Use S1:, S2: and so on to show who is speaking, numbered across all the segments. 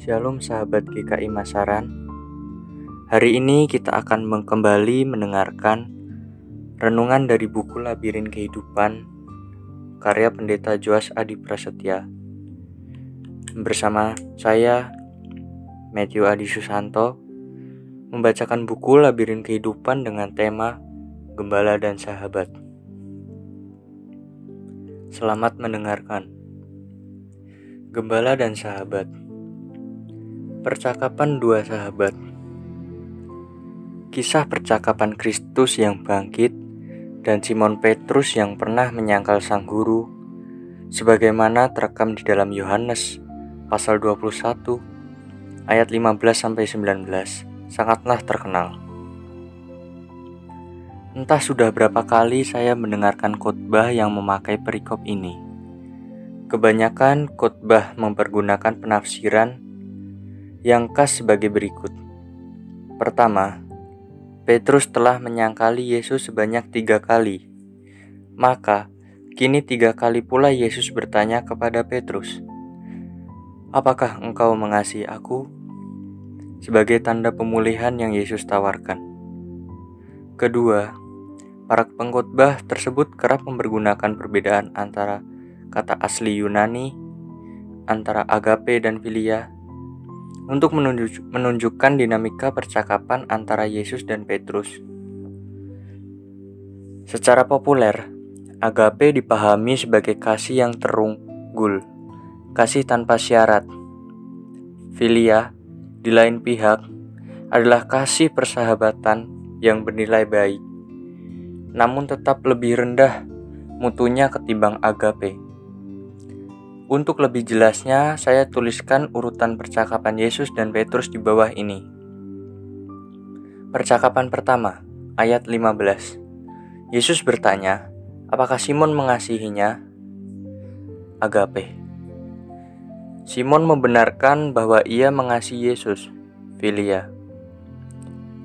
S1: Shalom sahabat GKI Masaran. Hari ini kita akan kembali mendengarkan Renungan dari buku Labirin Kehidupan Karya Pendeta Joas Adi Prasetya. Bersama saya Matthew Adi Susanto Membacakan buku Labirin Kehidupan dengan tema Gembala dan Sahabat. Selamat mendengarkan. Gembala dan Sahabat Percakapan dua sahabat Kisah percakapan Kristus yang bangkit dan Simon Petrus yang pernah menyangkal sang guru sebagaimana terekam di dalam Yohanes pasal 21 ayat 15 sampai 19 sangatlah terkenal. Entah sudah berapa kali saya mendengarkan khotbah yang memakai perikop ini. Kebanyakan khotbah mempergunakan penafsiran yang khas sebagai berikut. Pertama, Petrus telah menyangkali Yesus sebanyak tiga kali. Maka, kini tiga kali pula Yesus bertanya kepada Petrus, Apakah engkau mengasihi aku? Sebagai tanda pemulihan yang Yesus tawarkan. Kedua, para pengkhotbah tersebut kerap mempergunakan perbedaan antara kata asli Yunani, antara agape dan filia, untuk menunjuk, menunjukkan dinamika percakapan antara Yesus dan Petrus. Secara populer, agape dipahami sebagai kasih yang terunggul, kasih tanpa syarat. Filia, di lain pihak, adalah kasih persahabatan yang bernilai baik, namun tetap lebih rendah mutunya ketimbang agape. Untuk lebih jelasnya, saya tuliskan urutan percakapan Yesus dan Petrus di bawah ini. Percakapan pertama, ayat 15. Yesus bertanya, apakah Simon mengasihinya? Agape. Simon membenarkan bahwa ia mengasihi Yesus, Filia.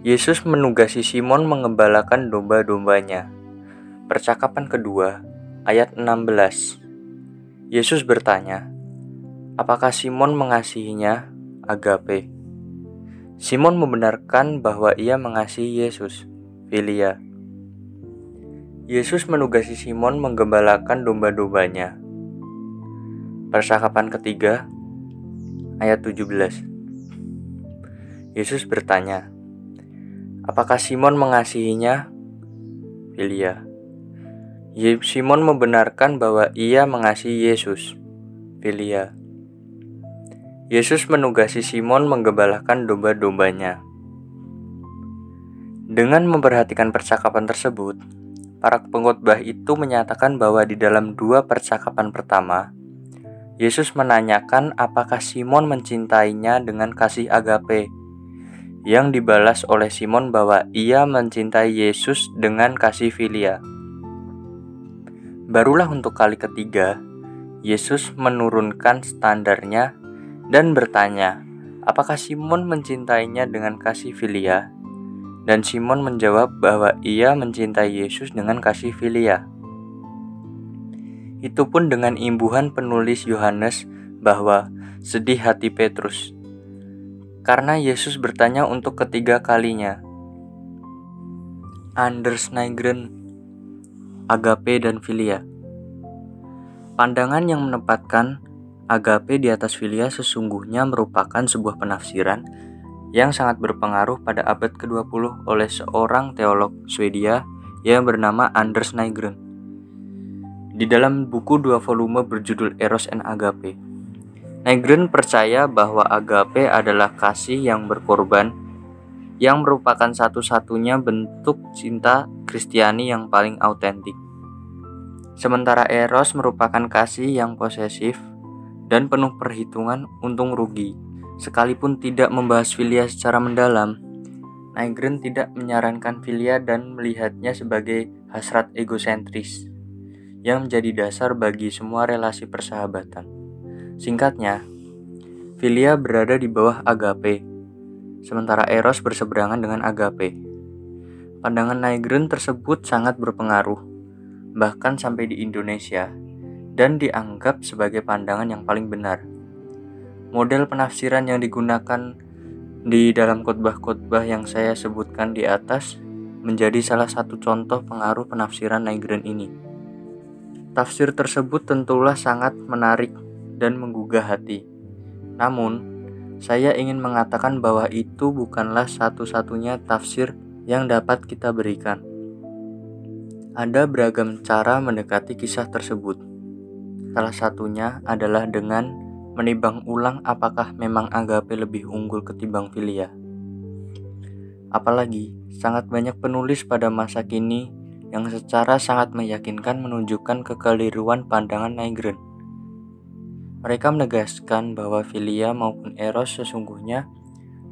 S1: Yesus menugasi Simon mengembalakan domba-dombanya. Percakapan kedua, ayat 16. Yesus bertanya, "Apakah Simon mengasihinya?" Agape. Simon membenarkan bahwa ia mengasihi Yesus. Filia. Yesus menugasi Simon menggembalakan domba-dombanya. Percakapan ketiga, ayat 17. Yesus bertanya, "Apakah Simon mengasihinya?" Filia. Simon membenarkan bahwa ia mengasihi Yesus. Filia. Yesus menugasi Simon menggembalakan domba-dombanya. Dengan memperhatikan percakapan tersebut, para pengkhotbah itu menyatakan bahwa di dalam dua percakapan pertama, Yesus menanyakan apakah Simon mencintainya dengan kasih agape, yang dibalas oleh Simon bahwa ia mencintai Yesus dengan kasih filia. Barulah untuk kali ketiga, Yesus menurunkan standarnya dan bertanya, apakah Simon mencintainya dengan kasih filia? Dan Simon menjawab bahwa ia mencintai Yesus dengan kasih filia. Itu pun dengan imbuhan penulis Yohanes bahwa sedih hati Petrus. Karena Yesus bertanya untuk ketiga kalinya. Anders Nygren agape dan filia. Pandangan yang menempatkan agape di atas filia sesungguhnya merupakan sebuah penafsiran yang sangat berpengaruh pada abad ke-20 oleh seorang teolog Swedia yang bernama Anders Nygren. Di dalam buku dua volume berjudul Eros and Agape, Nygren percaya bahwa agape adalah kasih yang berkorban yang merupakan satu-satunya bentuk cinta Kristiani yang paling autentik. Sementara Eros merupakan kasih yang posesif dan penuh perhitungan untung rugi. Sekalipun tidak membahas filia secara mendalam, Nygren tidak menyarankan filia dan melihatnya sebagai hasrat egosentris yang menjadi dasar bagi semua relasi persahabatan. Singkatnya, filia berada di bawah agape, sementara eros berseberangan dengan agape. Pandangan Nygren tersebut sangat berpengaruh, bahkan sampai di Indonesia, dan dianggap sebagai pandangan yang paling benar. Model penafsiran yang digunakan di dalam khotbah-khotbah yang saya sebutkan di atas menjadi salah satu contoh pengaruh penafsiran Nygren ini. Tafsir tersebut tentulah sangat menarik dan menggugah hati. Namun, saya ingin mengatakan bahwa itu bukanlah satu-satunya tafsir yang dapat kita berikan. Ada beragam cara mendekati kisah tersebut. Salah satunya adalah dengan menimbang ulang apakah memang agape lebih unggul ketimbang filia. Apalagi, sangat banyak penulis pada masa kini yang secara sangat meyakinkan menunjukkan kekeliruan pandangan Nygren. Mereka menegaskan bahwa filia maupun eros sesungguhnya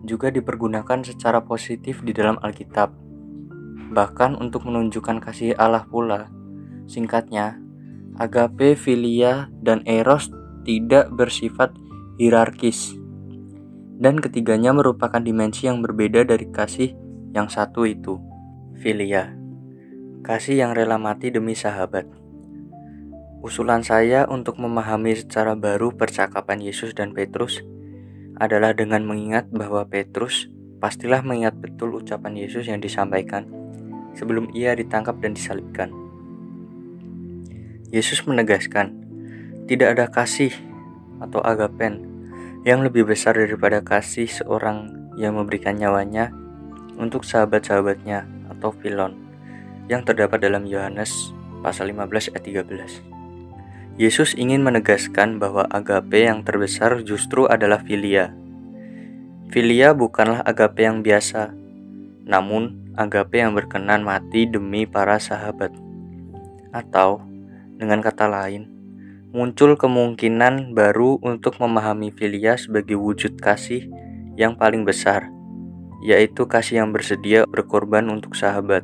S1: juga dipergunakan secara positif di dalam Alkitab bahkan untuk menunjukkan kasih Allah pula. Singkatnya, agape, filia, dan eros tidak bersifat hierarkis. Dan ketiganya merupakan dimensi yang berbeda dari kasih yang satu itu. Filia, kasih yang rela mati demi sahabat. Usulan saya untuk memahami secara baru percakapan Yesus dan Petrus adalah dengan mengingat bahwa Petrus pastilah mengingat betul ucapan Yesus yang disampaikan sebelum ia ditangkap dan disalibkan. Yesus menegaskan, tidak ada kasih atau agapen yang lebih besar daripada kasih seorang yang memberikan nyawanya untuk sahabat-sahabatnya atau filon yang terdapat dalam Yohanes pasal 15 ayat 13. Yesus ingin menegaskan bahwa agape yang terbesar justru adalah filia. Filia bukanlah agape yang biasa, namun agape yang berkenan mati demi para sahabat. Atau, dengan kata lain, muncul kemungkinan baru untuk memahami filia sebagai wujud kasih yang paling besar, yaitu kasih yang bersedia berkorban untuk sahabat.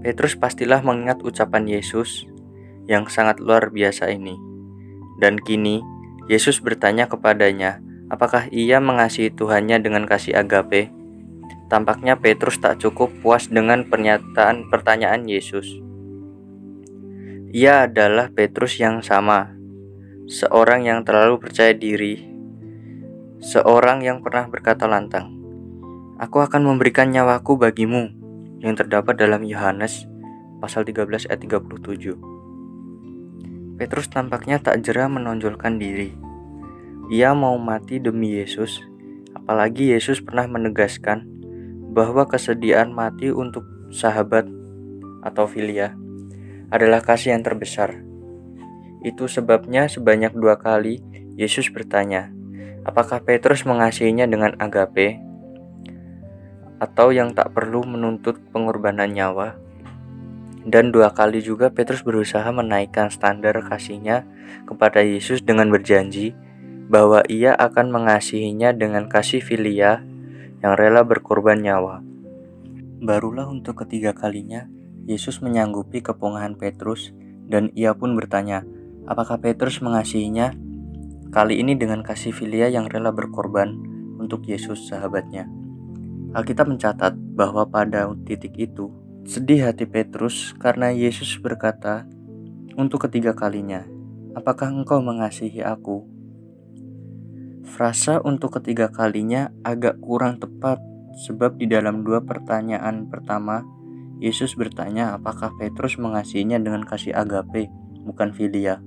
S1: Petrus pastilah mengingat ucapan Yesus yang sangat luar biasa ini. Dan kini, Yesus bertanya kepadanya, apakah ia mengasihi Tuhannya dengan kasih agape? Tampaknya Petrus tak cukup puas dengan pernyataan pertanyaan Yesus. Ia adalah Petrus yang sama, seorang yang terlalu percaya diri, seorang yang pernah berkata lantang, "Aku akan memberikan nyawaku bagimu," yang terdapat dalam Yohanes pasal 13 ayat 37. Petrus tampaknya tak jera menonjolkan diri. Ia mau mati demi Yesus, apalagi Yesus pernah menegaskan bahwa kesediaan mati untuk sahabat atau filia adalah kasih yang terbesar. Itu sebabnya sebanyak dua kali Yesus bertanya, apakah Petrus mengasihinya dengan agape atau yang tak perlu menuntut pengorbanan nyawa. Dan dua kali juga Petrus berusaha menaikkan standar kasihnya kepada Yesus dengan berjanji bahwa ia akan mengasihinya dengan kasih filia yang rela berkorban nyawa. Barulah untuk ketiga kalinya, Yesus menyanggupi kepungahan Petrus dan ia pun bertanya, apakah Petrus mengasihinya? Kali ini dengan kasih filia yang rela berkorban untuk Yesus sahabatnya. Alkitab mencatat bahwa pada titik itu, sedih hati Petrus karena Yesus berkata untuk ketiga kalinya, apakah engkau mengasihi aku? Frasa untuk ketiga kalinya agak kurang tepat sebab di dalam dua pertanyaan pertama Yesus bertanya apakah Petrus mengasihinya dengan kasih agape, bukan filia.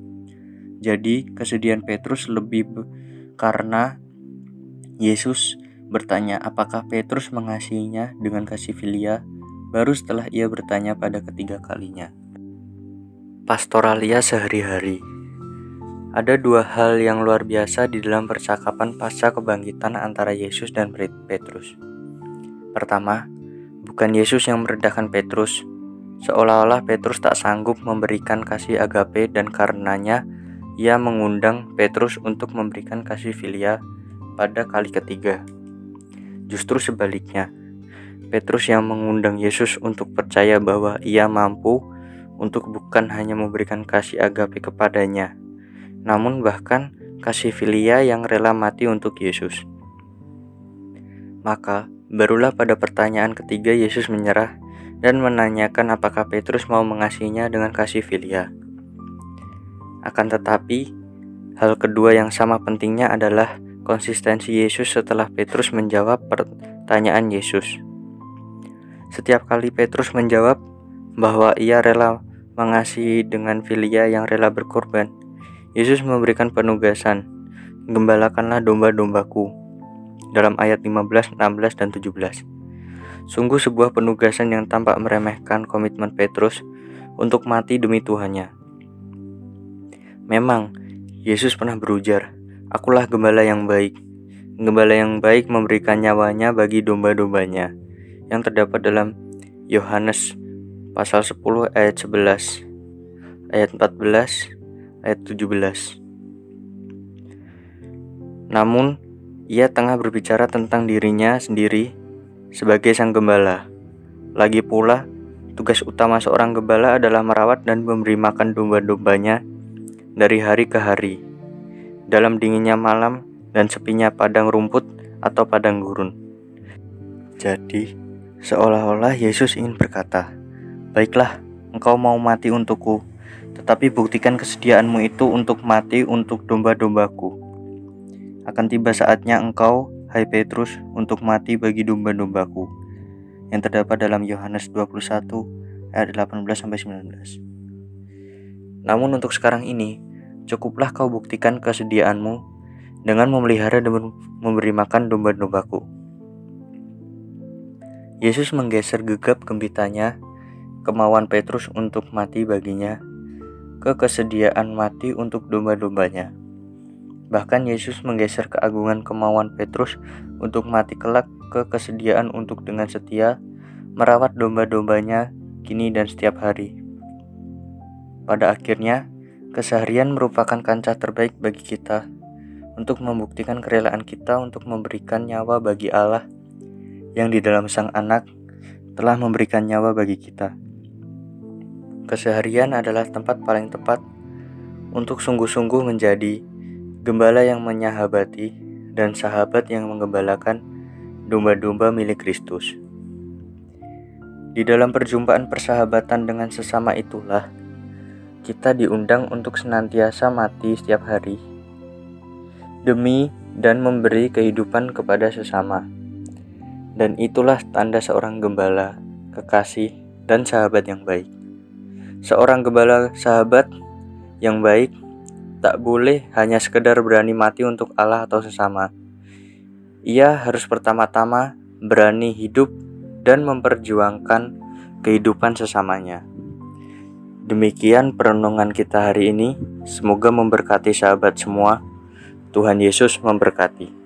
S1: Jadi kesedihan Petrus lebih karena Yesus bertanya apakah Petrus mengasihinya dengan kasih filia baru setelah ia bertanya pada ketiga kalinya. Pastoralia sehari-hari ada dua hal yang luar biasa di dalam percakapan pasca kebangkitan antara Yesus dan Petrus. Pertama, bukan Yesus yang merendahkan Petrus, seolah-olah Petrus tak sanggup memberikan kasih agape dan karenanya ia mengundang Petrus untuk memberikan kasih filia pada kali ketiga. Justru sebaliknya, Petrus yang mengundang Yesus untuk percaya bahwa ia mampu untuk bukan hanya memberikan kasih agape kepadanya, namun bahkan kasih filia yang rela mati untuk Yesus. Maka, barulah pada pertanyaan ketiga Yesus menyerah dan menanyakan apakah Petrus mau mengasihinya dengan kasih filia. Akan tetapi, Hal kedua yang sama pentingnya adalah konsistensi Yesus setelah Petrus menjawab pertanyaan Yesus. Setiap kali Petrus menjawab bahwa ia rela mengasihi dengan filia yang rela berkorban, Yesus memberikan penugasan, "Gembalakanlah domba-dombaku." Dalam ayat 15, 16, dan 17. Sungguh sebuah penugasan yang tampak meremehkan komitmen Petrus untuk mati demi Tuhannya. Memang, Yesus pernah berujar, Akulah gembala yang baik. Gembala yang baik memberikan nyawanya bagi domba-dombanya yang terdapat dalam Yohanes pasal 10 ayat 11, ayat 14, ayat 17. Namun, ia tengah berbicara tentang dirinya sendiri sebagai sang gembala. Lagi pula, tugas utama seorang gembala adalah merawat dan memberi makan domba-dombanya dari hari ke hari dalam dinginnya malam dan sepinya padang rumput atau padang gurun. Jadi, seolah-olah Yesus ingin berkata, "Baiklah, engkau mau mati untukku, tetapi buktikan kesediaanmu itu untuk mati untuk domba-dombaku. Akan tiba saatnya engkau, hai Petrus, untuk mati bagi domba-dombaku." Yang terdapat dalam Yohanes 21 ayat 18 19. Namun untuk sekarang ini, Cukuplah kau buktikan kesediaanmu dengan memelihara dan memberi makan domba-dombaku. Yesus menggeser gegap gembitanya kemauan Petrus untuk mati baginya ke kesediaan mati untuk domba-dombanya. Bahkan Yesus menggeser keagungan kemauan Petrus untuk mati kelak ke kesediaan untuk dengan setia merawat domba-dombanya kini dan setiap hari. Pada akhirnya, Keseharian merupakan kancah terbaik bagi kita untuk membuktikan kerelaan kita untuk memberikan nyawa bagi Allah yang di dalam Sang Anak telah memberikan nyawa bagi kita. Keseharian adalah tempat paling tepat untuk sungguh-sungguh menjadi gembala yang menyahabati dan sahabat yang menggembalakan domba-domba milik Kristus. Di dalam perjumpaan persahabatan dengan sesama itulah kita diundang untuk senantiasa mati setiap hari demi dan memberi kehidupan kepada sesama. Dan itulah tanda seorang gembala, kekasih, dan sahabat yang baik. Seorang gembala sahabat yang baik tak boleh hanya sekedar berani mati untuk Allah atau sesama. Ia harus pertama-tama berani hidup dan memperjuangkan kehidupan sesamanya. Demikian perenungan kita hari ini. Semoga memberkati sahabat semua. Tuhan Yesus memberkati.